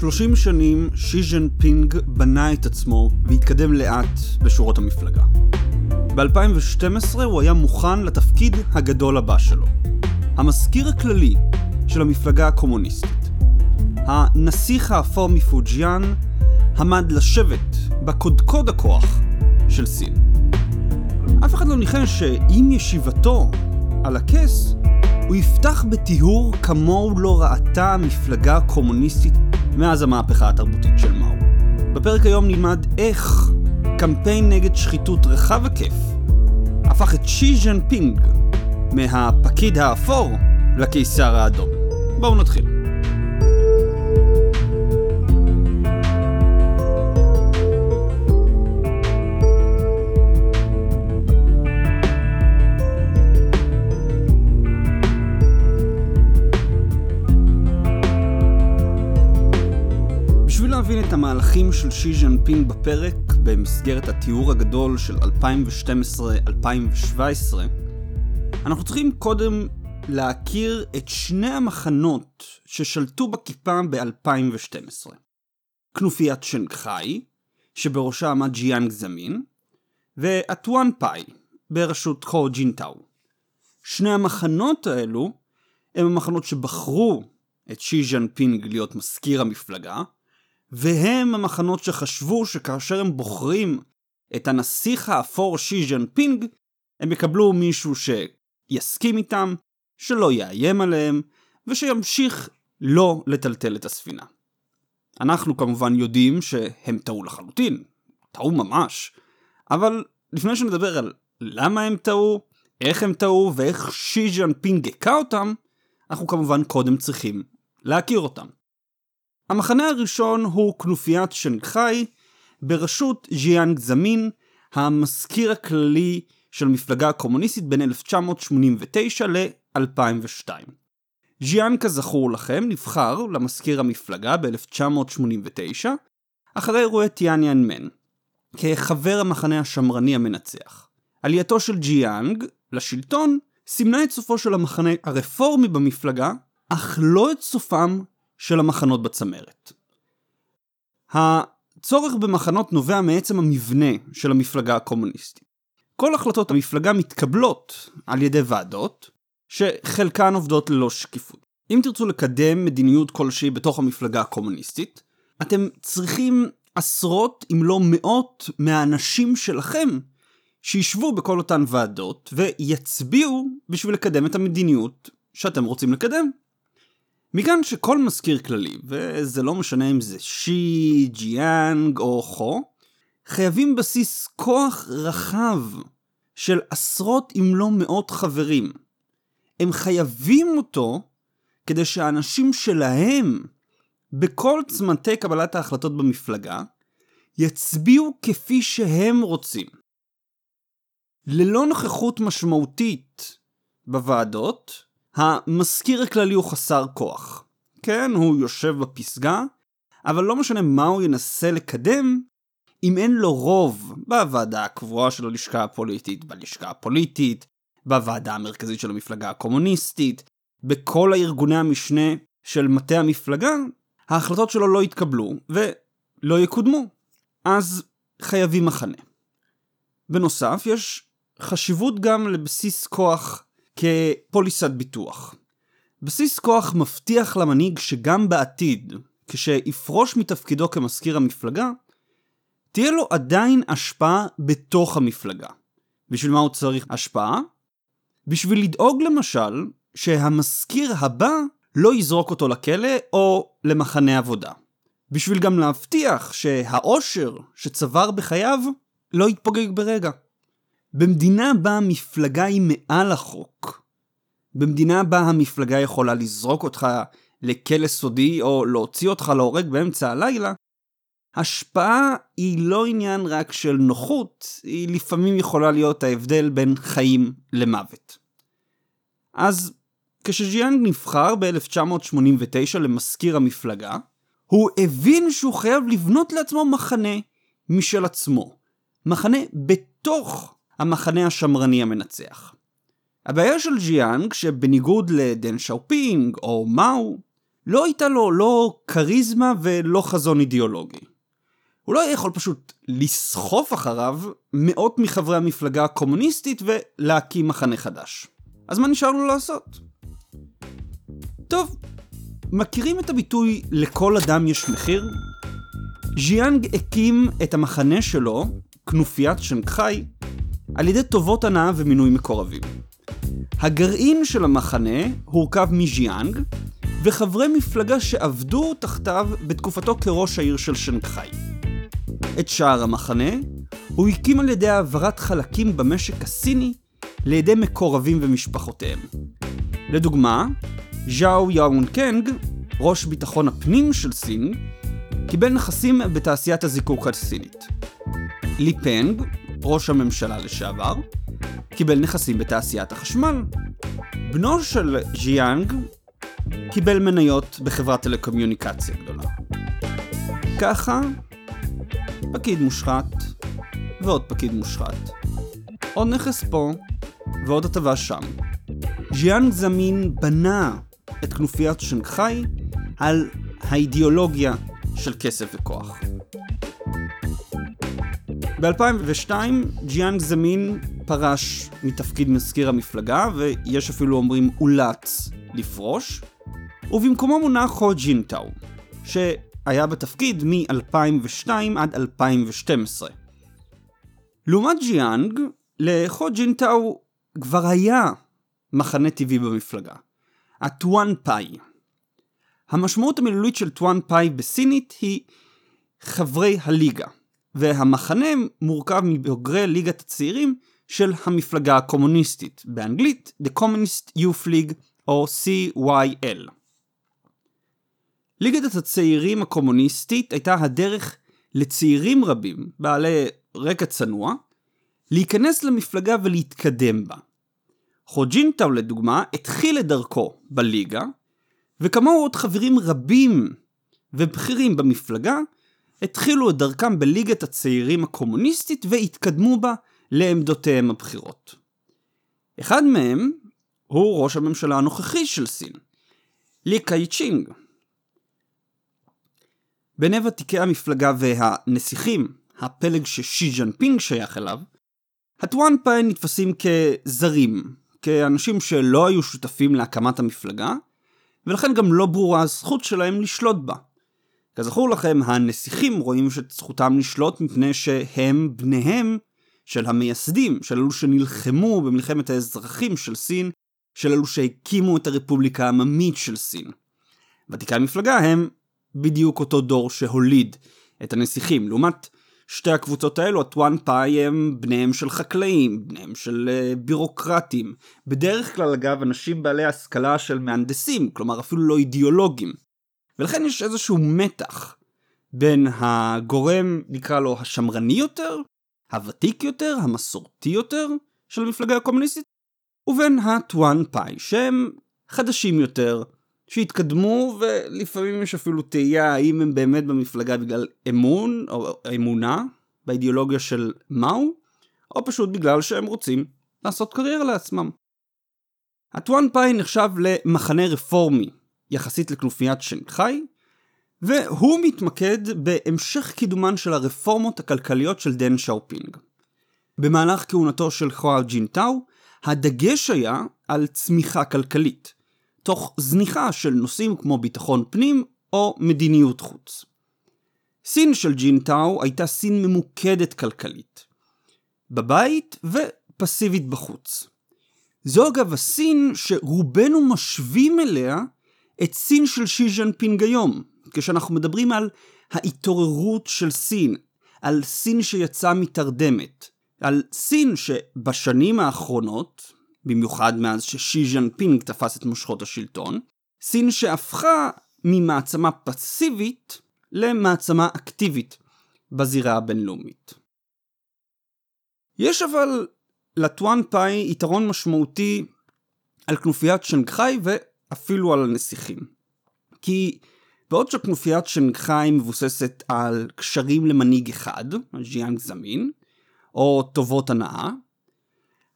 30 שנים שי ז'נפינג בנה את עצמו והתקדם לאט בשורות המפלגה. ב-2012 הוא היה מוכן לתפקיד הגדול הבא שלו, המזכיר הכללי של המפלגה הקומוניסטית. הנסיך האפור מפוג'יאן עמד לשבת בקודקוד הכוח של סין. אף אחד לא ניחש שעם ישיבתו על הכס, הוא יפתח בטיהור כמוהו לא ראתה המפלגה הקומוניסטית מאז המהפכה התרבותית של מאו. בפרק היום נלמד איך קמפיין נגד שחיתות רחב היקף הפך את שי ז'נפינג מהפקיד האפור לקיסר האדום. בואו נתחיל. להבין את המהלכים של שי ג'ינפינג בפרק במסגרת התיאור הגדול של 2012-2017, אנחנו צריכים קודם להכיר את שני המחנות ששלטו בכיפה ב-2012. כנופיית שנגחאי, שבראשה עמד ג'יאנג זמין, והטואן פאי, בראשות הו ג'ינטאו. שני המחנות האלו הם המחנות שבחרו את שי ז'נפינג להיות מזכיר המפלגה, והם המחנות שחשבו שכאשר הם בוחרים את הנסיך האפור שי ז'נפינג, הם יקבלו מישהו שיסכים איתם, שלא יאיים עליהם, ושימשיך לא לטלטל את הספינה. אנחנו כמובן יודעים שהם טעו לחלוטין, טעו ממש, אבל לפני שנדבר על למה הם טעו, איך הם טעו ואיך שי ז'נפינג הכה אותם, אנחנו כמובן קודם צריכים להכיר אותם. המחנה הראשון הוא כנופיית שנגחאי בראשות ז'יאנג זמין, המזכיר הכללי של המפלגה הקומוניסטית בין 1989 ל-2002. ז'יאנג כזכור לכם נבחר למזכיר המפלגה ב-1989 אחרי אירועי טיאניאן מן כחבר המחנה השמרני המנצח. עלייתו של ג'יאנג לשלטון סימנה את סופו של המחנה הרפורמי במפלגה, אך לא את סופם של המחנות בצמרת. הצורך במחנות נובע מעצם המבנה של המפלגה הקומוניסטית. כל החלטות המפלגה מתקבלות על ידי ועדות, שחלקן עובדות ללא שקיפות. אם תרצו לקדם מדיניות כלשהי בתוך המפלגה הקומוניסטית, אתם צריכים עשרות אם לא מאות מהאנשים שלכם שישבו בכל אותן ועדות ויצביעו בשביל לקדם את המדיניות שאתם רוצים לקדם. מכאן שכל מזכיר כללי, וזה לא משנה אם זה שי, ג'יאנג או חו, חייבים בסיס כוח רחב של עשרות אם לא מאות חברים. הם חייבים אותו כדי שהאנשים שלהם, בכל צמתי קבלת ההחלטות במפלגה, יצביעו כפי שהם רוצים. ללא נוכחות משמעותית בוועדות, המזכיר הכללי הוא חסר כוח. כן, הוא יושב בפסגה, אבל לא משנה מה הוא ינסה לקדם, אם אין לו רוב בוועדה הקבועה של הלשכה הפוליטית, בלשכה הפוליטית, בוועדה המרכזית של המפלגה הקומוניסטית, בכל הארגוני המשנה של מטה המפלגה, ההחלטות שלו לא יתקבלו ולא יקודמו. אז חייבים מחנה. בנוסף, יש חשיבות גם לבסיס כוח כפוליסת ביטוח. בסיס כוח מבטיח למנהיג שגם בעתיד, כשיפרוש מתפקידו כמזכיר המפלגה, תהיה לו עדיין השפעה בתוך המפלגה. בשביל מה הוא צריך השפעה? בשביל לדאוג למשל שהמזכיר הבא לא יזרוק אותו לכלא או למחנה עבודה. בשביל גם להבטיח שהאושר שצבר בחייו לא יתפוגג ברגע. במדינה בה המפלגה היא מעל החוק, במדינה בה המפלגה יכולה לזרוק אותך לכלא סודי או להוציא אותך להורג באמצע הלילה, השפעה היא לא עניין רק של נוחות, היא לפעמים יכולה להיות ההבדל בין חיים למוות. אז כשג'יאנג נבחר ב-1989 למזכיר המפלגה, הוא הבין שהוא חייב לבנות לעצמו מחנה משל עצמו. מחנה בתוך המחנה השמרני המנצח. הבעיה של ג'יאנג, שבניגוד לדנג שיאופינג או מאו, לא הייתה לו לא כריזמה ולא חזון אידיאולוגי. הוא לא היה יכול פשוט לסחוף אחריו מאות מחברי המפלגה הקומוניסטית ולהקים מחנה חדש. אז מה נשאר לו לעשות? טוב, מכירים את הביטוי לכל אדם יש מחיר? ז'יאנג הקים את המחנה שלו, כנופיית שנגחאי, על ידי טובות הנאה ומינוי מקורבים. הגרעין של המחנה הורכב מז'יאנג וחברי מפלגה שעבדו תחתיו בתקופתו כראש העיר של שנגחאי. את שער המחנה הוא הקים על ידי העברת חלקים במשק הסיני לידי מקורבים ומשפחותיהם. לדוגמה, ז'או יאון קנג, ראש ביטחון הפנים של סין, קיבל נכסים בתעשיית הזיקוק הסינית. לי פנג, ראש הממשלה לשעבר, קיבל נכסים בתעשיית החשמל. בנו של ז'יאנג קיבל מניות בחברת טלקומיוניקציה גדולה. ככה, פקיד מושחת, ועוד פקיד מושחת. עוד נכס פה, ועוד הטבה שם. ז'יאנג זמין בנה את כנופיית שנגחאי על האידיאולוגיה של כסף וכוח. ב-2002 ג'יאנג זמין פרש מתפקיד מזכיר המפלגה, ויש אפילו אומרים אולץ לפרוש, ובמקומו מונה חו ג'ינטאו, שהיה בתפקיד מ-2002 עד 2012. לעומת ג'יאנג, לחו ג'ינטאו כבר היה מחנה טבעי במפלגה, הטואן פאי. המשמעות המילולית של טואן פאי בסינית היא חברי הליגה, והמחנה מורכב מבוגרי ליגת הצעירים של המפלגה הקומוניסטית, באנגלית The Communist Youth League או CYL. ליגת הצעירים הקומוניסטית הייתה הדרך לצעירים רבים, בעלי רקע צנוע, להיכנס למפלגה ולהתקדם בה. חו ג'ינטאו לדוגמה התחיל את דרכו בליגה, וכמוהו עוד חברים רבים ובכירים במפלגה התחילו את דרכם בליגת הצעירים הקומוניסטית והתקדמו בה לעמדותיהם הבכירות. אחד מהם הוא ראש הממשלה הנוכחי של סין, לי קאי צ'ינג. בעיני ותיקי המפלגה והנסיכים, הפלג ששי ז'אנפינג שייך אליו, הטואן פאי נתפסים כזרים, כאנשים שלא היו שותפים להקמת המפלגה, ולכן גם לא ברורה הזכות שלהם לשלוט בה. כזכור לכם, הנסיכים רואים את זכותם לשלוט מפני שהם בניהם של המייסדים, של אלו שנלחמו במלחמת האזרחים של סין, של אלו שהקימו את הרפובליקה העממית של סין. ותיקי המפלגה הם בדיוק אותו דור שהוליד את הנסיכים, לעומת שתי הקבוצות האלו, הטואן פאי הם בניהם של חקלאים, בניהם של uh, בירוקרטים. בדרך כלל אגב אנשים בעלי השכלה של מהנדסים, כלומר אפילו לא אידיאולוגים. ולכן יש איזשהו מתח בין הגורם, נקרא לו השמרני יותר, הוותיק יותר, המסורתי יותר של המפלגה הקומוניסטית, ובין הטואן פאי, שהם חדשים יותר, שהתקדמו ולפעמים יש אפילו תהייה האם הם באמת במפלגה בגלל אמון או אמונה באידיאולוגיה של מאו, או פשוט בגלל שהם רוצים לעשות קריירה לעצמם. הטואן פאי נחשב למחנה רפורמי יחסית לכנופיית שנגחאי, והוא מתמקד בהמשך קידומן של הרפורמות הכלכליות של דנג שיאופינג. במהלך כהונתו של חו ג'ינטאו, הדגש היה על צמיחה כלכלית. תוך זניחה של נושאים כמו ביטחון פנים או מדיניות חוץ. סין של ג'ינטאו הייתה סין ממוקדת כלכלית. בבית ופסיבית בחוץ. זו אגב הסין שרובנו משווים אליה את סין של שי ז'נפינג היום, כשאנחנו מדברים על ההתעוררות של סין, על סין שיצאה מתרדמת, על סין שבשנים האחרונות, במיוחד מאז ששי ז'אנפינג תפס את מושכות השלטון, סין שהפכה ממעצמה פסיבית למעצמה אקטיבית בזירה הבינלאומית. יש אבל לטואן פאי יתרון משמעותי על כנופיית שנגחאי ואפילו על הנסיכים. כי בעוד שכנופיית שנגחאי מבוססת על קשרים למנהיג אחד, ז'יאנג זמין, או טובות הנאה,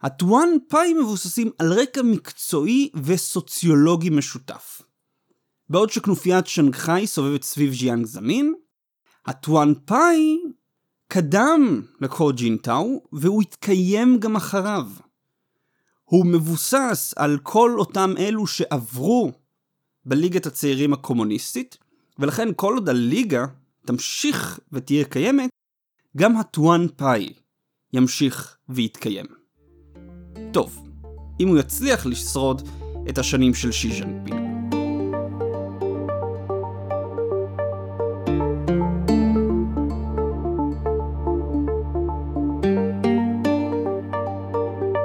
הטואן פאי מבוססים על רקע מקצועי וסוציולוגי משותף. בעוד שכנופיית שנגחאי סובבת סביב ז'יאנג זמין, הטואן פאי קדם לחו ג'ינטאו והוא התקיים גם אחריו. הוא מבוסס על כל אותם אלו שעברו בליגת הצעירים הקומוניסטית, ולכן כל עוד הליגה תמשיך ותהיה קיימת, גם הטואן פאי ימשיך ויתקיים. טוב, אם הוא יצליח לשרוד את השנים של שי ז'נפינג.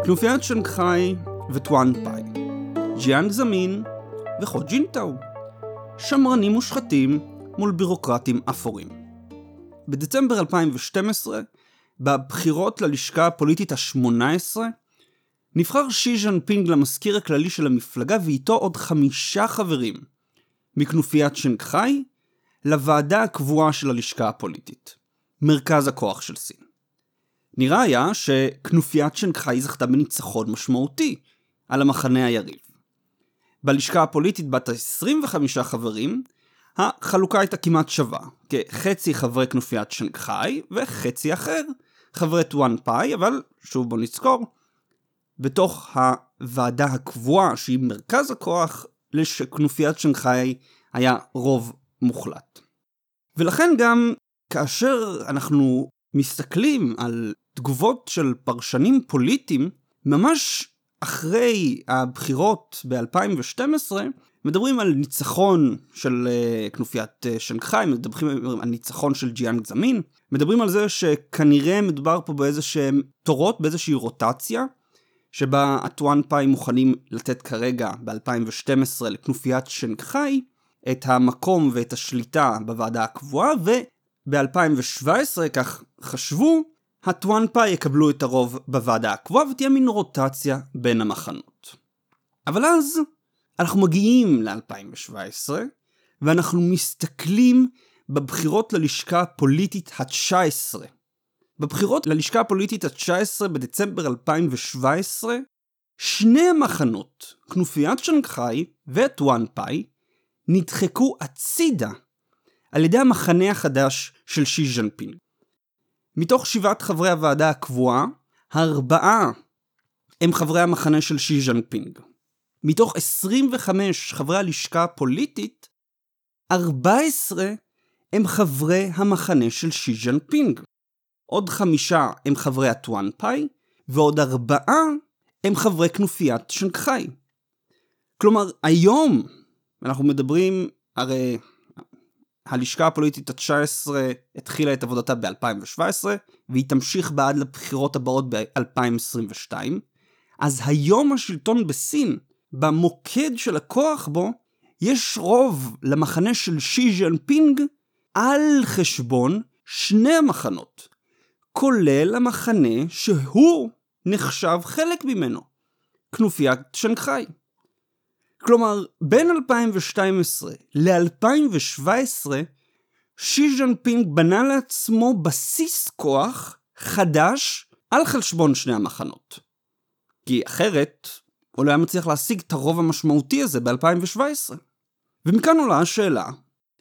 כנופיית שנגחאי וטואן פאי, ג'יאנג זמין וחו ג'ינטאו, שמרנים מושחתים מול בירוקרטים אפורים. בדצמבר 2012, בבחירות ללשכה הפוליטית ה-18, נבחר שי ז'נפינג למזכיר הכללי של המפלגה ואיתו עוד חמישה חברים מכנופיית שנגחאי לוועדה הקבועה של הלשכה הפוליטית, מרכז הכוח של סין. נראה היה שכנופיית שנגחאי זכתה בניצחון משמעותי על המחנה היריב. בלשכה הפוליטית בת ה-25 חברים, החלוקה הייתה כמעט שווה, כחצי חברי כנופיית שנגחאי וחצי אחר חברי טואן פאי, אבל שוב בוא נזכור, בתוך הוועדה הקבועה שהיא מרכז הכוח לכנופיית שנגחאי היה רוב מוחלט. ולכן גם כאשר אנחנו מסתכלים על תגובות של פרשנים פוליטיים, ממש אחרי הבחירות ב-2012, מדברים על ניצחון של אה, כנופיית אה, שנגחאי, מדברים על ניצחון של ג'יאנג זמין, מדברים על זה שכנראה מדובר פה באיזה שהם תורות, באיזושהי רוטציה, שבה הטואן פאי מוכנים לתת כרגע ב-2012 לכנופיית שנגחאי את המקום ואת השליטה בוועדה הקבועה, וב-2017, כך חשבו, הטואן פאי יקבלו את הרוב בוועדה הקבועה ותהיה מין רוטציה בין המחנות. אבל אז אנחנו מגיעים ל-2017 ואנחנו מסתכלים בבחירות ללשכה הפוליטית ה-19. בבחירות ללשכה הפוליטית ה-19 בדצמבר 2017, שני המחנות, כנופיית שנגחאי וטואן פאי, נדחקו הצידה על ידי המחנה החדש של שי ז'נפינג. מתוך שבעת חברי הוועדה הקבועה, הארבעה הם חברי המחנה של שי ז'נפינג. מתוך 25 חברי הלשכה הפוליטית, 14 הם חברי המחנה של שי ז'נפינג. עוד חמישה הם חברי הטואן פאי, ועוד ארבעה הם חברי כנופיית שנגחאי. כלומר, היום אנחנו מדברים, הרי הלשכה הפוליטית ה-19 התחילה את עבודתה ב-2017, והיא תמשיך בעד לבחירות הבאות ב-2022. אז היום השלטון בסין, במוקד של הכוח בו, יש רוב למחנה של שי ז'נפינג על חשבון שני המחנות, כולל המחנה שהוא נחשב חלק ממנו, כנופיית שנגחאי. כלומר, בין 2012 ל-2017, שי ז'נפינג בנה לעצמו בסיס כוח חדש על חשבון שני המחנות. כי אחרת, הוא לא היה מצליח להשיג את הרוב המשמעותי הזה ב-2017. ומכאן עולה השאלה,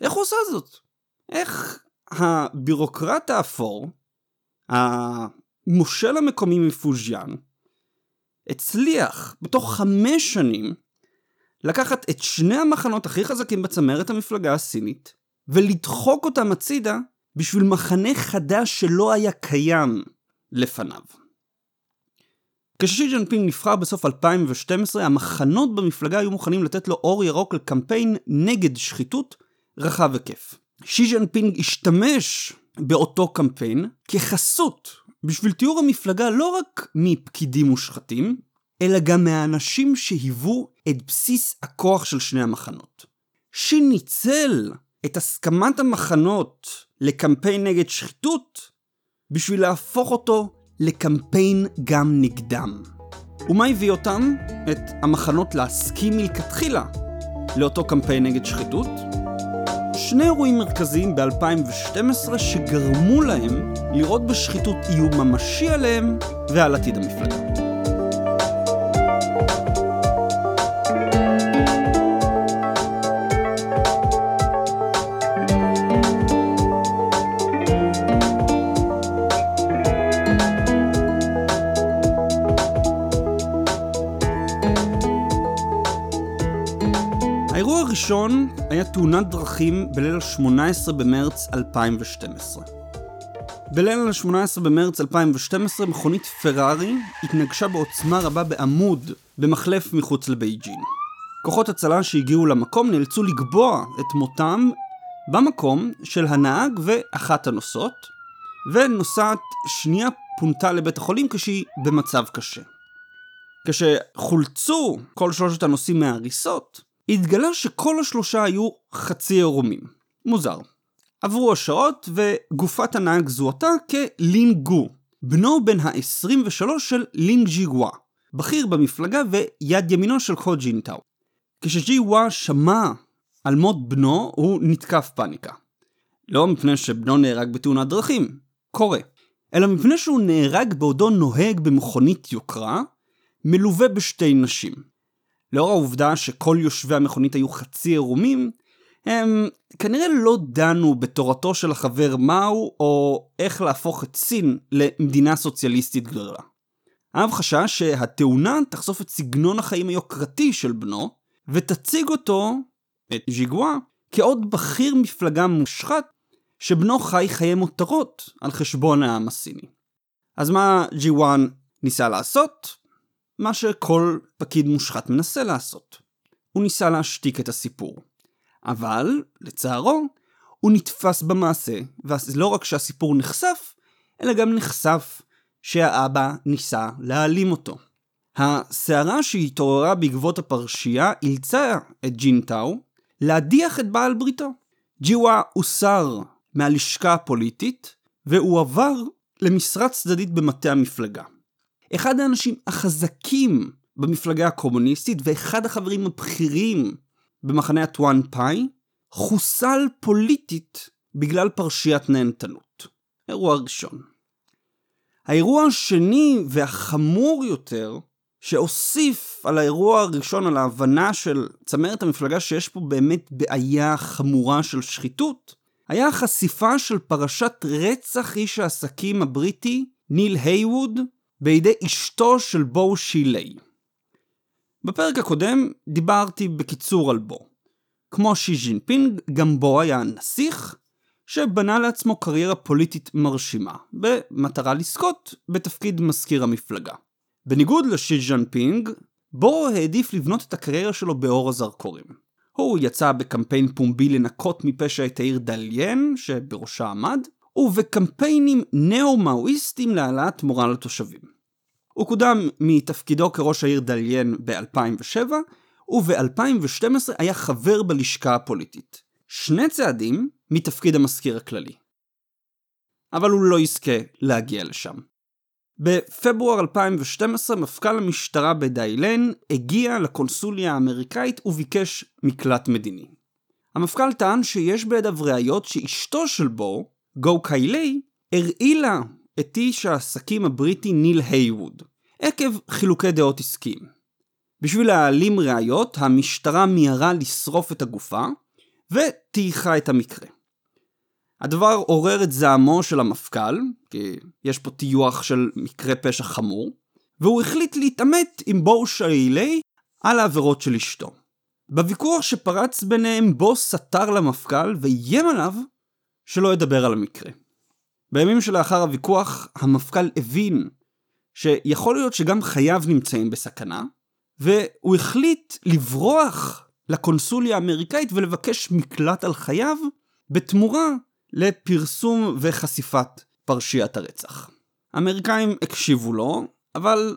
איך הוא עושה זאת? איך הבירוקרט האפור, המושל המקומי מפוז'יאן, הצליח בתוך חמש שנים לקחת את שני המחנות הכי חזקים בצמרת המפלגה הסינית, ולדחוק אותם הצידה בשביל מחנה חדש שלא היה קיים לפניו. כששי ג'נפינג נבחר בסוף 2012, המחנות במפלגה היו מוכנים לתת לו אור ירוק לקמפיין נגד שחיתות רחב היקף. שי ג'נפינג השתמש באותו קמפיין כחסות בשביל טיהור המפלגה לא רק מפקידים מושחתים, אלא גם מהאנשים שהיוו את בסיס הכוח של שני המחנות. שי ניצל את הסכמת המחנות לקמפיין נגד שחיתות בשביל להפוך אותו לקמפיין גם נגדם. ומה הביא אותם, את המחנות, להסכים מלכתחילה לאותו קמפיין נגד שחיתות? שני אירועים מרכזיים ב-2012 שגרמו להם לראות בשחיתות איום ממשי עליהם ועל עתיד המפלגה. האירוע הראשון היה תאונת דרכים בליל ה-18 במרץ 2012. בליל ה-18 במרץ 2012 מכונית פרארי התנגשה בעוצמה רבה בעמוד במחלף מחוץ לבייג'ין. כוחות הצלה שהגיעו למקום נאלצו לקבוע את מותם במקום של הנהג ואחת הנוסעות, ונוסעת שנייה פונתה לבית החולים כשהיא במצב קשה. כשחולצו כל שלושת הנוסעים מההריסות, התגלה שכל השלושה היו חצי עירומים. מוזר. עברו השעות וגופת הנהג זוהתה כלינגו, בנו בן ה-23 של לינג ג'יגווה, בכיר במפלגה ויד ימינו של קו ג'ינטאו. כשג'יגווה שמע על מות בנו, הוא נתקף פאניקה. לא מפני שבנו נהרג בתאונת דרכים, קורה, אלא מפני שהוא נהרג בעודו נוהג במכונית יוקרה, מלווה בשתי נשים. לאור העובדה שכל יושבי המכונית היו חצי עירומים, הם כנראה לא דנו בתורתו של החבר מהו, או איך להפוך את סין למדינה סוציאליסטית גדולה. האב חשש שהתאונה תחשוף את סגנון החיים היוקרתי של בנו, ותציג אותו, את ז'יגווה, כעוד בכיר מפלגה מושחת, שבנו חי חיי מותרות על חשבון העם הסיני. אז מה ג'יוואן ניסה לעשות? מה שכל פקיד מושחת מנסה לעשות. הוא ניסה להשתיק את הסיפור. אבל, לצערו, הוא נתפס במעשה, ולא רק שהסיפור נחשף, אלא גם נחשף שהאבא ניסה להעלים אותו. הסערה שהתעוררה בעקבות הפרשייה אילצה את ג'ינטאו להדיח את בעל בריתו. ג'יווה הוסר מהלשכה הפוליטית והועבר למשרה צדדית במטה המפלגה. אחד האנשים החזקים במפלגה הקומוניסטית ואחד החברים הבכירים במחנה הטואן פאי, חוסל פוליטית בגלל פרשיית נהנתנות. אירוע ראשון. האירוע השני והחמור יותר, שהוסיף על האירוע הראשון, על ההבנה של צמרת המפלגה שיש פה באמת בעיה חמורה של שחיתות, היה החשיפה של פרשת רצח איש העסקים הבריטי, ניל הייווד, בידי אשתו של בו שילאי. בפרק הקודם דיברתי בקיצור על בו. כמו שי ז'ינפינג, גם בו היה נסיך, שבנה לעצמו קריירה פוליטית מרשימה, במטרה לזכות בתפקיד מזכיר המפלגה. בניגוד לשי ז'ינפינג, בו העדיף לבנות את הקריירה שלו באור הזרקורים. הוא יצא בקמפיין פומבי לנקות מפשע את העיר דליין, שבראשה עמד, ובקמפיינים נאו-מאואיסטים להעלאת מורל לתושבים. הוא קודם מתפקידו כראש העיר דליין ב-2007, וב-2012 היה חבר בלשכה הפוליטית. שני צעדים מתפקיד המזכיר הכללי. אבל הוא לא יזכה להגיע לשם. בפברואר 2012 מפכ"ל המשטרה בדליין הגיע לקונסוליה האמריקאית וביקש מקלט מדיני. המפכ"ל טען שיש בידיו ראיות שאשתו של בו, גו קיילי, הרעילה את איש העסקים הבריטי ניל הייווד, עקב חילוקי דעות עסקיים. בשביל להעלים ראיות, המשטרה מיהרה לשרוף את הגופה, וטייחה את המקרה. הדבר עורר את זעמו של המפכ"ל, כי יש פה טיוח של מקרה פשע חמור, והוא החליט להתעמת עם בואו שיילי על העבירות של אשתו. בוויכוח שפרץ ביניהם בו סתר למפכ"ל ואיים עליו שלא ידבר על המקרה. בימים שלאחר הוויכוח, המפכ"ל הבין שיכול להיות שגם חייו נמצאים בסכנה, והוא החליט לברוח לקונסוליה האמריקאית ולבקש מקלט על חייו, בתמורה לפרסום וחשיפת פרשיית הרצח. האמריקאים הקשיבו לו, אבל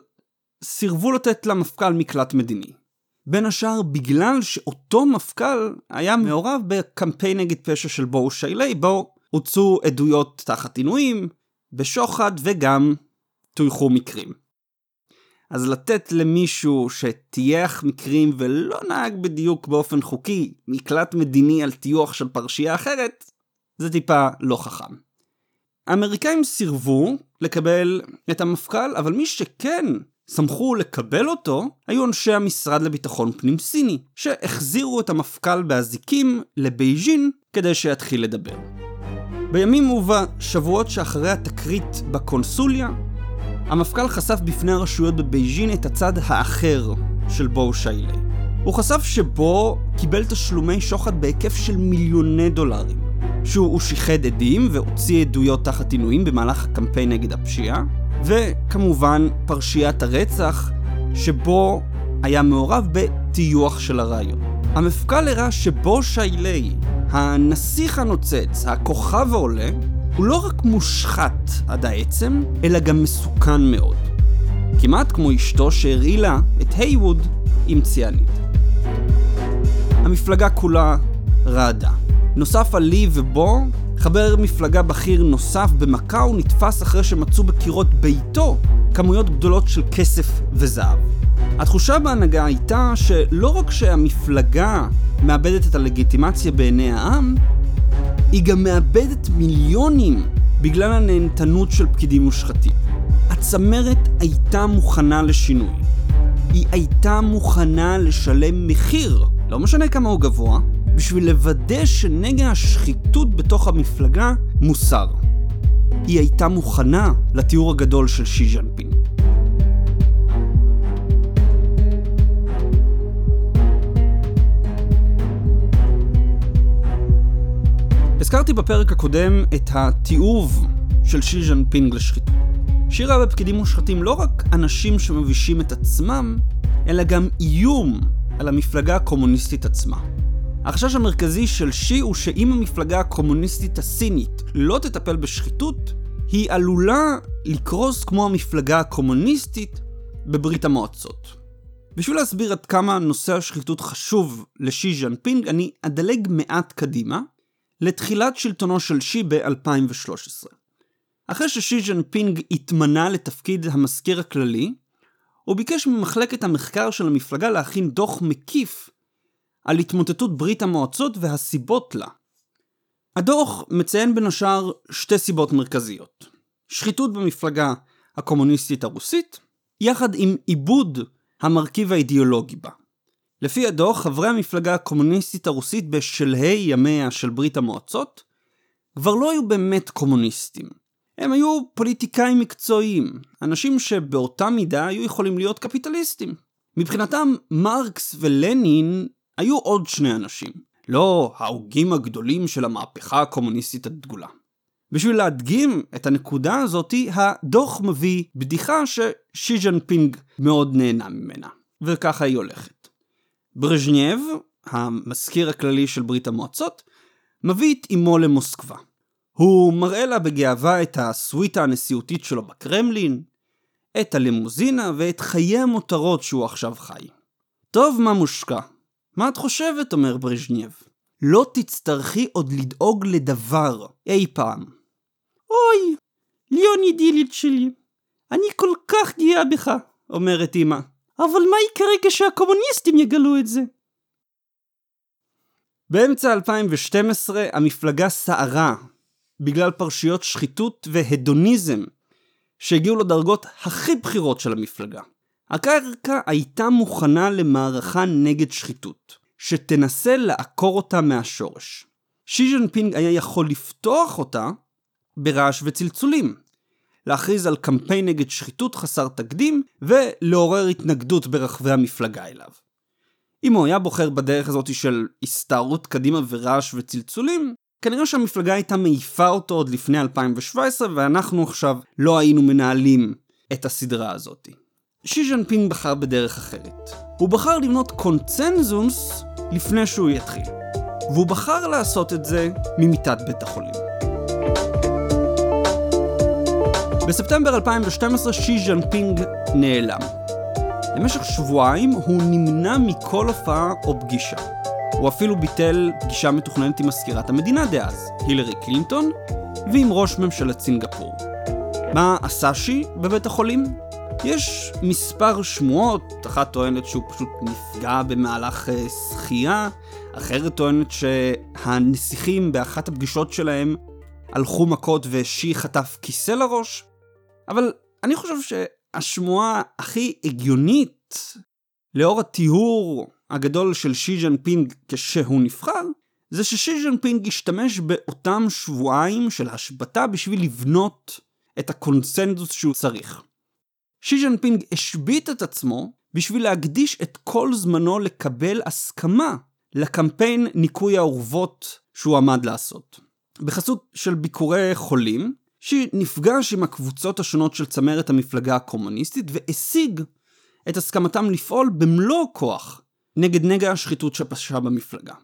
סירבו לתת למפכ"ל מקלט מדיני. בין השאר בגלל שאותו מפכ"ל היה מעורב בקמפיין נגד פשע של בואו שיילי, בו הוצאו עדויות תחת עינויים, בשוחד וגם טויחו מקרים. אז לתת למישהו שטייח מקרים ולא נהג בדיוק באופן חוקי מקלט מדיני על טיוח של פרשייה אחרת, זה טיפה לא חכם. האמריקאים סירבו לקבל את המפכ"ל, אבל מי שכן שמחו לקבל אותו היו אנשי המשרד לביטחון פנים סיני, שהחזירו את המפכ"ל באזיקים לבייג'ין כדי שיתחיל לדבר. בימים ובשבועות שאחרי התקרית בקונסוליה, המפכ"ל חשף בפני הרשויות בבייג'ין את הצד האחר של בואו שיילי. הוא חשף שבו קיבל תשלומי שוחד בהיקף של מיליוני דולרים. שהוא שיחד עדים והוציא עדויות תחת עינויים במהלך הקמפיין נגד הפשיעה, וכמובן פרשיית הרצח, שבו היה מעורב בטיוח של הרעיון. המפכ"ל הראה שבו שיילי, הנסיך הנוצץ, הכוכב העולה, הוא לא רק מושחת עד העצם, אלא גם מסוכן מאוד. כמעט כמו אשתו שהרעילה את הייווד עם ציאנית. המפלגה כולה רעדה. נוסף על לי ובו, חבר מפלגה בכיר נוסף במקאו נתפס אחרי שמצאו בקירות ביתו כמויות גדולות של כסף וזהב. התחושה בהנהגה הייתה שלא רק שהמפלגה מאבדת את הלגיטימציה בעיני העם, היא גם מאבדת מיליונים בגלל הנהנתנות של פקידים מושחתים. הצמרת הייתה מוכנה לשינוי. היא הייתה מוכנה לשלם מחיר, לא משנה כמה הוא גבוה, בשביל לוודא שנגע השחיתות בתוך המפלגה מוסר. היא הייתה מוכנה לתיאור הגדול של שי ז'אנפינג. הזכרתי בפרק הקודם את התיעוב של שי ז'אנפינג לשחיתות. שי ראה בפקידים מושחתים לא רק אנשים שמבישים את עצמם, אלא גם איום על המפלגה הקומוניסטית עצמה. החשש המרכזי של שי הוא שאם המפלגה הקומוניסטית הסינית לא תטפל בשחיתות, היא עלולה לקרוס כמו המפלגה הקומוניסטית בברית המועצות. בשביל להסביר עד כמה נושא השחיתות חשוב לשי ז'אנפינג, אני אדלג מעט קדימה, לתחילת שלטונו של שי ב-2013. אחרי ששי ז'אנפינג התמנה לתפקיד המזכיר הכללי, הוא ביקש ממחלקת המחקר של המפלגה להכין דוח מקיף על התמוטטות ברית המועצות והסיבות לה. הדוח מציין בין השאר שתי סיבות מרכזיות. שחיתות במפלגה הקומוניסטית הרוסית, יחד עם עיבוד המרכיב האידיאולוגי בה. לפי הדוח, חברי המפלגה הקומוניסטית הרוסית בשלהי ימיה של ברית המועצות, כבר לא היו באמת קומוניסטים. הם היו פוליטיקאים מקצועיים, אנשים שבאותה מידה היו יכולים להיות קפיטליסטים. מבחינתם, מרקס ולנין היו עוד שני אנשים, לא ההוגים הגדולים של המהפכה הקומוניסטית הדגולה. בשביל להדגים את הנקודה הזאתי, הדוח מביא בדיחה ששי ז'אנפינג מאוד נהנה ממנה, וככה היא הולכת. ברז'נייב, המזכיר הכללי של ברית המועצות, מביא את אמו למוסקבה. הוא מראה לה בגאווה את הסוויטה הנשיאותית שלו בקרמלין, את הלימוזינה ואת חיי המותרות שהוא עכשיו חי. טוב, מאמושקה? מה את חושבת? אומר ברז'נייב. לא תצטרכי עוד לדאוג לדבר אי פעם. אוי, ליונידל'ה שלי, אני כל כך גאה בך, אומרת אמא. אבל מה יקרה כשהקומוניסטים יגלו את זה? באמצע 2012 המפלגה סערה בגלל פרשיות שחיתות והדוניזם שהגיעו לדרגות הכי בכירות של המפלגה. הקרקע הייתה מוכנה למערכה נגד שחיתות, שתנסה לעקור אותה מהשורש. שי ז'נפינג היה יכול לפתוח אותה ברעש וצלצולים, להכריז על קמפיין נגד שחיתות חסר תקדים ולעורר התנגדות ברחבי המפלגה אליו. אם הוא היה בוחר בדרך הזאת של הסתערות קדימה ורעש וצלצולים, כנראה שהמפלגה הייתה מעיפה אותו עוד לפני 2017 ואנחנו עכשיו לא היינו מנהלים את הסדרה הזאת. שי ז'נפינג בחר בדרך אחרת. הוא בחר לבנות קונצנזוס לפני שהוא יתחיל. והוא בחר לעשות את זה ממיטת בית החולים. בספטמבר 2012 שי ז'נפינג נעלם. למשך שבועיים הוא נמנע מכל הופעה או פגישה. הוא אפילו ביטל פגישה מתוכננת עם מזכירת המדינה דאז, הילרי קלינטון, ועם ראש ממשלת סינגפור. מה עשה שי בבית החולים? יש מספר שמועות, אחת טוענת שהוא פשוט נפגע במהלך אה, שחייה, אחרת טוענת שהנסיכים באחת הפגישות שלהם הלכו מכות ושי חטף כיסא לראש, אבל אני חושב שהשמועה הכי הגיונית לאור הטיהור הגדול של שי ז'נפינג כשהוא נבחר, זה ששי ז'נפינג השתמש באותם שבועיים של השבתה בשביל לבנות את הקונסנזוס שהוא צריך. שי ז'נפינג השבית את עצמו בשביל להקדיש את כל זמנו לקבל הסכמה לקמפיין ניקוי האורוות שהוא עמד לעשות. בחסות של ביקורי חולים, שנפגש עם הקבוצות השונות של צמרת המפלגה הקומוניסטית והשיג את הסכמתם לפעול במלוא הכוח נגד נגע השחיתות שפשעה במפלגה.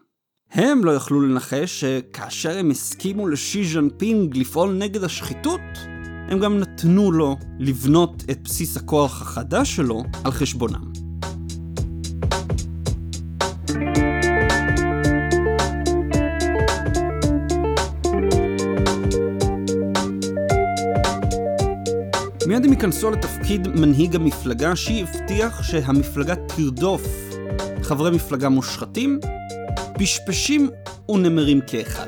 הם לא יכלו לנחש שכאשר הם הסכימו לשי ז'אנפינג לפעול נגד השחיתות, הם גם נתנו לו לבנות את בסיס הכוח החדש שלו על חשבונם. מיד הם ייכנסו לתפקיד מנהיג המפלגה, שהבטיח שהמפלגה תרדוף חברי מפלגה מושחתים, פשפשים ונמרים כאחד.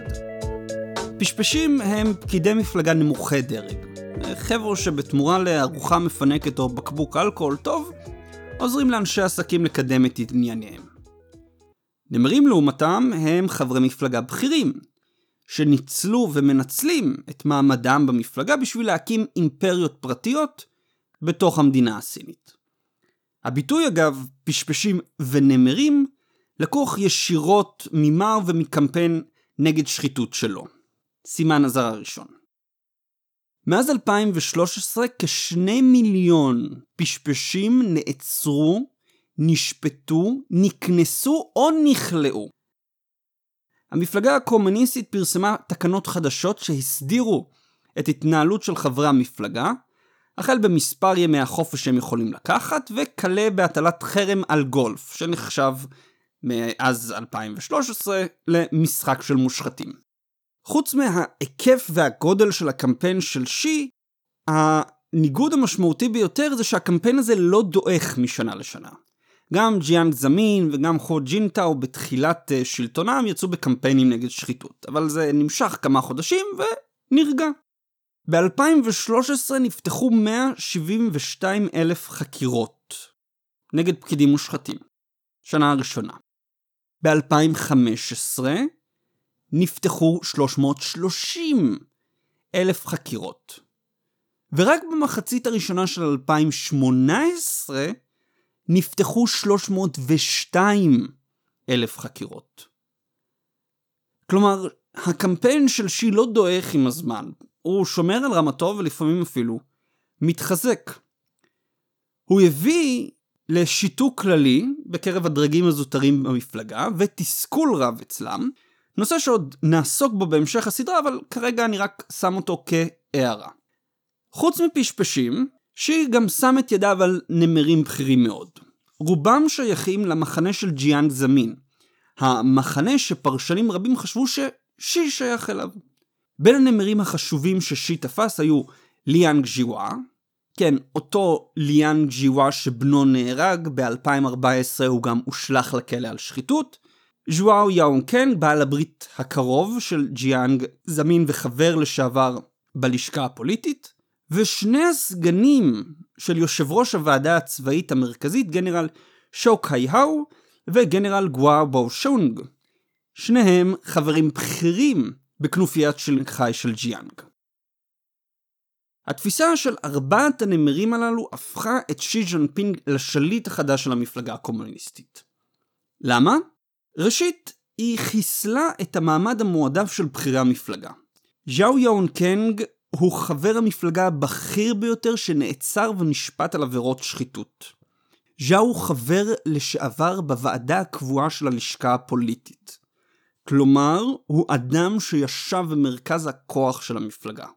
פשפשים הם פקידי מפלגה נמוכי דרג. חבר'ה שבתמורה לארוחה מפנקת או בקבוק אלכוהול טוב, עוזרים לאנשי עסקים לקדם את ענייניהם. נמרים לעומתם הם חברי מפלגה בכירים, שניצלו ומנצלים את מעמדם במפלגה בשביל להקים אימפריות פרטיות בתוך המדינה הסינית. הביטוי אגב, פשפשים ונמרים, לקוח ישירות ממר ומקמפיין נגד שחיתות שלו. סימן הזר הראשון. מאז 2013 כשני מיליון פשפשים נעצרו, נשפטו, נקנסו או נכלאו המפלגה הקומוניסטית פרסמה תקנות חדשות שהסדירו את התנהלות של חברי המפלגה, החל במספר ימי החופש שהם יכולים לקחת, וכלה בהטלת חרם על גולף, שנחשב מאז 2013 למשחק של מושחתים. חוץ מההיקף והגודל של הקמפיין של שי, הניגוד המשמעותי ביותר זה שהקמפיין הזה לא דועך משנה לשנה. גם ג'יאנג זמין וגם חו ג'ינטאו בתחילת אה, שלטונם יצאו בקמפיינים נגד שחיתות, אבל זה נמשך כמה חודשים ונרגע. ב-2013 נפתחו 172 אלף חקירות נגד פקידים מושחתים. שנה הראשונה. ב-2015 נפתחו 330 אלף חקירות. ורק במחצית הראשונה של 2018 נפתחו 302 אלף חקירות. כלומר, הקמפיין של שי לא דועך עם הזמן, הוא שומר על רמתו ולפעמים אפילו מתחזק. הוא הביא לשיתוק כללי בקרב הדרגים הזוטרים במפלגה ותסכול רב אצלם, נושא שעוד נעסוק בו בהמשך הסדרה, אבל כרגע אני רק שם אותו כהערה. חוץ מפשפשים, שי גם שם את ידיו על נמרים בכירים מאוד. רובם שייכים למחנה של ג'יאנג זמין, המחנה שפרשנים רבים חשבו ששי שייך אליו. בין הנמרים החשובים ששי תפס היו לינג ג'יהווה, כן, אותו לינג ג'יהווה שבנו נהרג, ב-2014 הוא גם הושלך לכלא על שחיתות. ג'ואו יונגקאנג, בעל הברית הקרוב של ג'יאנג זמין וחבר לשעבר בלשכה הפוליטית. ושני הסגנים של יושב ראש הוועדה הצבאית המרכזית, גנרל שו קאיהו וגנרל גואו בושיונג. שניהם חברים בכירים בכנופיית שנגחאי של ג'יאנג. התפיסה של ארבעת הנמרים הללו הפכה את שי ג'ינפינג לשליט החדש של המפלגה הקומוניסטית. למה? ראשית, היא חיסלה את המעמד המועדף של בכירי המפלגה. ז'או יאון קנג הוא חבר המפלגה הבכיר ביותר שנעצר ונשפט על עבירות שחיתות. ז'או הוא חבר לשעבר בוועדה הקבועה של הלשכה הפוליטית. כלומר, הוא אדם שישב במרכז הכוח של המפלגה.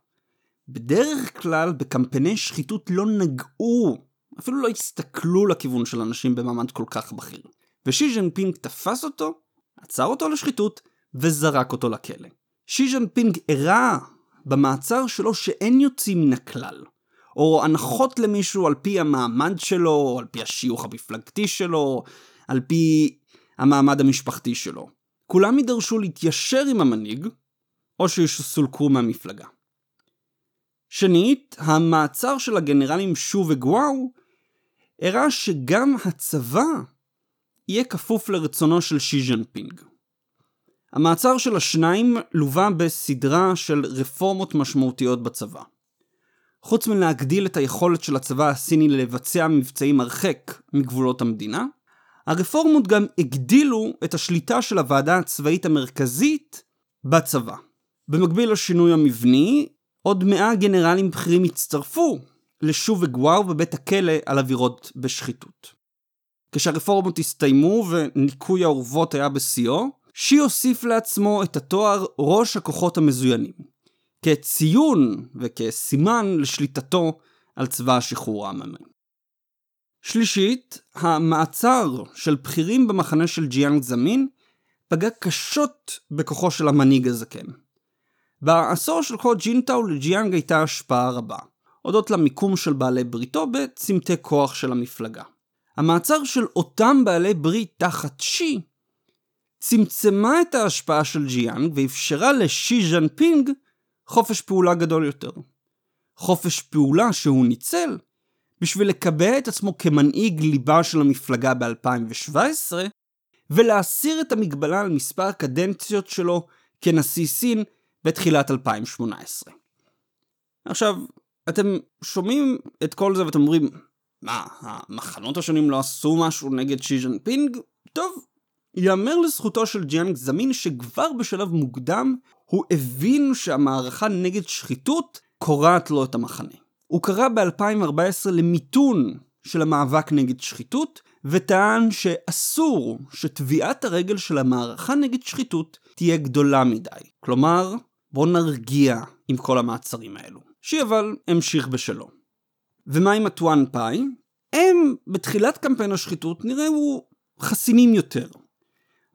בדרך כלל בקמפייני שחיתות לא נגעו, אפילו לא הסתכלו לכיוון של אנשים במעמד כל כך בכיר. ושי ז'נפינג תפס אותו, עצר אותו לשחיתות וזרק אותו לכלא. שי ז'נפינג הראה במעצר שלו שאין יוצאים מן הכלל. או הנחות למישהו על פי המעמד שלו, או על פי השיוך המפלגתי שלו, על פי המעמד המשפחתי שלו. כולם יידרשו להתיישר עם המנהיג, או שיסולקו מהמפלגה. שנית, המעצר של הגנרלים שו וגוואו הראה שגם הצבא יהיה כפוף לרצונו של שי ז'נפינג. המעצר של השניים לווה בסדרה של רפורמות משמעותיות בצבא. חוץ מלהגדיל את היכולת של הצבא הסיני לבצע מבצעים הרחק מגבולות המדינה, הרפורמות גם הגדילו את השליטה של הוועדה הצבאית המרכזית בצבא. במקביל לשינוי המבני, עוד מאה גנרלים בכירים הצטרפו לשוב וגואר בבית הכלא על עבירות בשחיתות. כשהרפורמות הסתיימו וניקוי האורוות היה בשיאו, שי הוסיף לעצמו את התואר ראש הכוחות המזוינים, כציון וכסימן לשליטתו על צבא השחרור העממי. שלישית, המעצר של בכירים במחנה של ג'יאנג זמין פגע קשות בכוחו של המנהיג הזקן. בעשור של הו ג'ינטאו לג'יאנג הייתה השפעה רבה, הודות למיקום של בעלי בריתו בצמתי כוח של המפלגה. המעצר של אותם בעלי ברית תחת שי צמצמה את ההשפעה של ג'יאנג ואפשרה לשי ג'ינפינג חופש פעולה גדול יותר. חופש פעולה שהוא ניצל בשביל לקבע את עצמו כמנהיג ליבה של המפלגה ב-2017 ולהסיר את המגבלה על מספר הקדנציות שלו כנשיא סין בתחילת 2018. עכשיו, אתם שומעים את כל זה ואתם אומרים, מה, המחנות השונים לא עשו משהו נגד שי ג'ינפינג? טוב, ייאמר לזכותו של ג'יאנג זמין שכבר בשלב מוקדם הוא הבין שהמערכה נגד שחיתות קורעת לו את המחנה. הוא קרא ב-2014 למיתון של המאבק נגד שחיתות, וטען שאסור שטביעת הרגל של המערכה נגד שחיתות תהיה גדולה מדי. כלומר, בואו נרגיע עם כל המעצרים האלו. שי אבל המשיך בשלו. ומה עם הטואן פאי? הם, בתחילת קמפיין השחיתות, נראו חסינים יותר.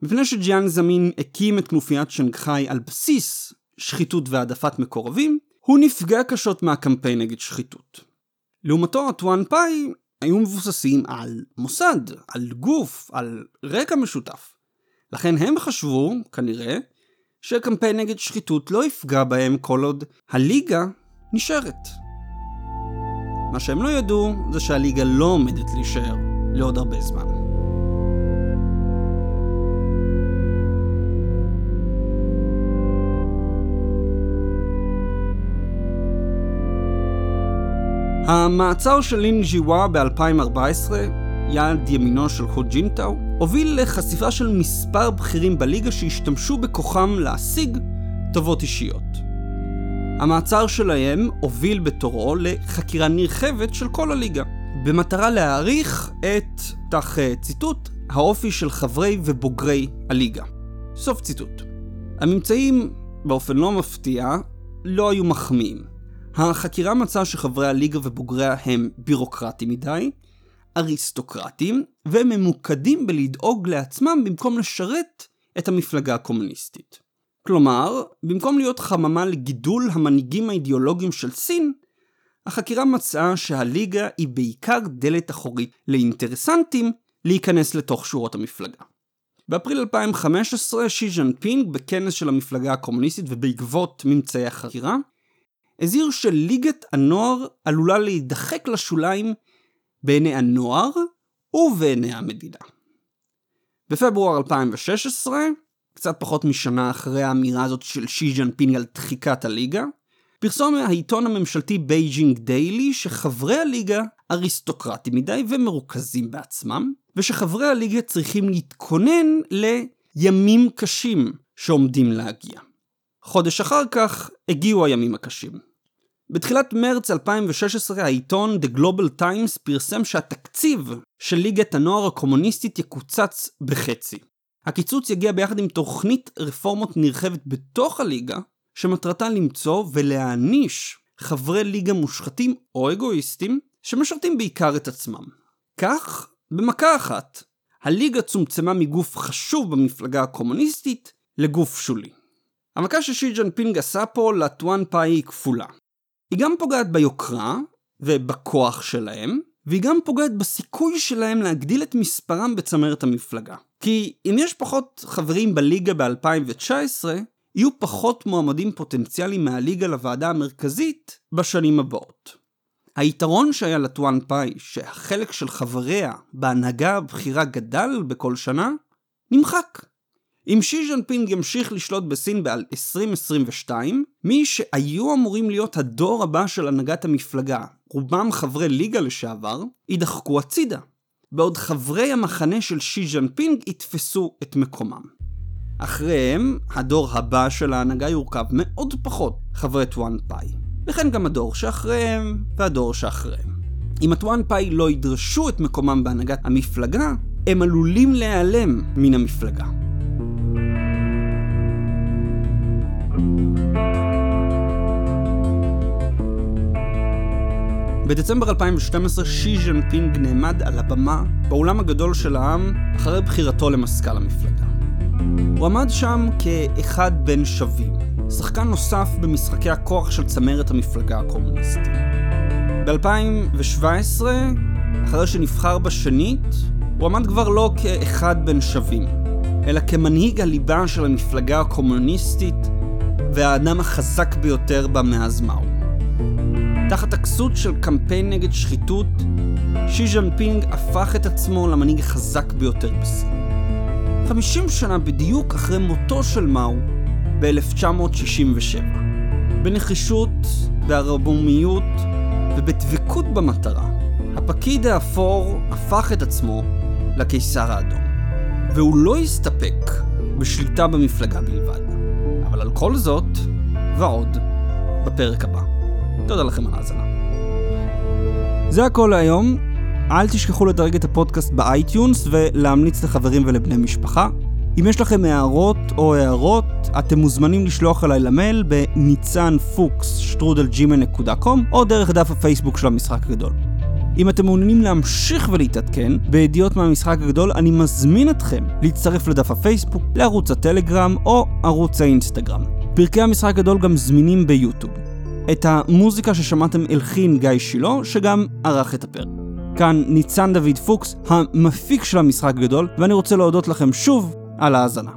מפני שג'יאנג זמין הקים את כנופיית שנגחאי על בסיס שחיתות והעדפת מקורבים, הוא נפגע קשות מהקמפיין נגד שחיתות. לעומתו, הטואן פאי היו מבוססים על מוסד, על גוף, על רקע משותף. לכן הם חשבו, כנראה, שקמפיין נגד שחיתות לא יפגע בהם כל עוד הליגה נשארת. מה שהם לא ידעו זה שהליגה לא עומדת להישאר לעוד הרבה זמן. המעצר של לין ג'יווה ב-2014, יד ימינו של חו ג'ינטאו, הוביל לחשיפה של מספר בכירים בליגה שהשתמשו בכוחם להשיג טובות אישיות. המעצר שלהם הוביל בתורו לחקירה נרחבת של כל הליגה, במטרה להעריך את, תח ציטוט, האופי של חברי ובוגרי הליגה. סוף ציטוט. הממצאים, באופן לא מפתיע, לא היו מחמיאים. החקירה מצאה שחברי הליגה ובוגריה הם בירוקרטים מדי, אריסטוקרטים, וממוקדים בלדאוג לעצמם במקום לשרת את המפלגה הקומוניסטית. כלומר, במקום להיות חממה לגידול המנהיגים האידיאולוגיים של סין, החקירה מצאה שהליגה היא בעיקר דלת אחורית לאינטרסנטים להיכנס לתוך שורות המפלגה. באפריל 2015 שי ז'אנפינג בכנס של המפלגה הקומוניסטית ובעקבות ממצאי החקירה, הזהיר שליגת הנוער עלולה להידחק לשוליים בעיני הנוער ובעיני המדינה. בפברואר 2016, קצת פחות משנה אחרי האמירה הזאת של שי ג'ינפינג על דחיקת הליגה, פרסם העיתון הממשלתי Beijing Daily שחברי הליגה אריסטוקרטים מדי ומרוכזים בעצמם, ושחברי הליגה צריכים להתכונן לימים קשים שעומדים להגיע. חודש אחר כך הגיעו הימים הקשים. בתחילת מרץ 2016 העיתון The Global Times פרסם שהתקציב של ליגת הנוער הקומוניסטית יקוצץ בחצי. הקיצוץ יגיע ביחד עם תוכנית רפורמות נרחבת בתוך הליגה, שמטרתה למצוא ולהעניש חברי ליגה מושחתים או אגואיסטים, שמשרתים בעיקר את עצמם. כך, במכה אחת, הליגה צומצמה מגוף חשוב במפלגה הקומוניסטית לגוף שולי. המכה ששי ג'נפינג עשה פה לטואן פאי היא כפולה. היא גם פוגעת ביוקרה ובכוח שלהם, והיא גם פוגעת בסיכוי שלהם להגדיל את מספרם בצמרת המפלגה. כי אם יש פחות חברים בליגה ב-2019, יהיו פחות מועמדים פוטנציאליים מהליגה לוועדה המרכזית בשנים הבאות. היתרון שהיה לטואן פאי, שהחלק של חבריה בהנהגה הבכירה גדל בכל שנה, נמחק. אם שי ג'ינפינג ימשיך לשלוט בסין ב-2022, מי שהיו אמורים להיות הדור הבא של הנהגת המפלגה, רובם חברי ליגה לשעבר, יידחקו הצידה, בעוד חברי המחנה של שי ג'ינפינג יתפסו את מקומם. אחריהם, הדור הבא של ההנהגה יורכב מאוד פחות חברי טואן פאי, וכן גם הדור שאחריהם והדור שאחריהם. אם הטואן פאי לא ידרשו את מקומם בהנהגת המפלגה, הם עלולים להיעלם מן המפלגה. בדצמבר 2012 שי ז'נפינג נעמד על הבמה באולם הגדול של העם אחרי בחירתו למזכ"ל המפלגה. הוא עמד שם כאחד בין שווים, שחקן נוסף במשחקי הכוח של צמרת המפלגה הקומוניסטית. ב-2017, אחרי שנבחר בשנית, הוא עמד כבר לא כאחד בין שווים, אלא כמנהיג הליבה של המפלגה הקומוניסטית והאדם החזק ביותר בה מאז מאו. תחת הכסות של קמפיין נגד שחיתות, שי ז'נפינג הפך את עצמו למנהיג החזק ביותר בסין. 50 שנה בדיוק אחרי מותו של מאו ב-1967. בנחישות, בערמומיות ובדבקות במטרה, הפקיד האפור הפך את עצמו לקיסר האדום. והוא לא הסתפק בשליטה במפלגה בלבד. אבל על כל זאת, ועוד, בפרק הבא. תודה לכם על ההאזנה. זה הכל להיום. אל תשכחו לדרג את הפודקאסט ב iTunes ולהמליץ לחברים ולבני משפחה. אם יש לכם הערות או הארות, אתם מוזמנים לשלוח אליי למייל בניצן פוקס שטרודל gmail.com או דרך דף הפייסבוק של המשחק הגדול. אם אתם מעוניינים להמשיך ולהתעדכן בידיעות מהמשחק הגדול, אני מזמין אתכם להצטרף לדף הפייסבוק, לערוץ הטלגרם או ערוץ האינסטגרם. פרקי המשחק הגדול גם זמינים ביוטיוב. את המוזיקה ששמעתם הלחין גיא שילה, שגם ערך את הפרק. כאן ניצן דוד פוקס, המפיק של המשחק הגדול, ואני רוצה להודות לכם שוב על ההאזנה.